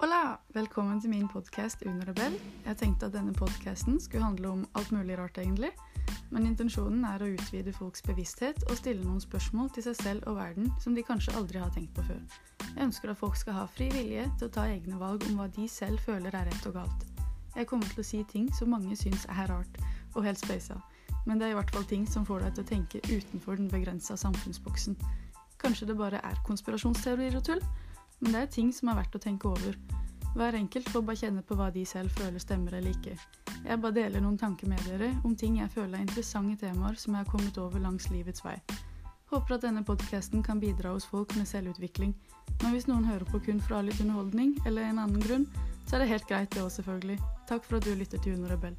Hola! Velkommen til min podkast Under Rebell. Jeg tenkte at denne podkasten skulle handle om alt mulig rart, egentlig. Men intensjonen er å utvide folks bevissthet og stille noen spørsmål til seg selv og verden som de kanskje aldri har tenkt på før. Jeg ønsker at folk skal ha fri vilje til å ta egne valg om hva de selv føler er rett og galt. Jeg kommer til å si ting som mange syns er rart og helt speisa, men det er i hvert fall ting som får deg til å tenke utenfor den begrensa samfunnsboksen. Kanskje det bare er konspirasjonsteorier og tull? Men det er ting som er verdt å tenke over. Hver enkelt får bare kjenne på hva de selv føler stemmer eller ikke. Jeg bare deler noen tanker med dere om ting jeg føler er interessante temaer som jeg har kommet over langs livets vei. Håper at denne podkasten kan bidra hos folk med selvutvikling. Men hvis noen hører på kun ha litt underholdning eller en annen grunn, så er det helt greit det òg, selvfølgelig. Takk for at du lytter til Uno Rebell.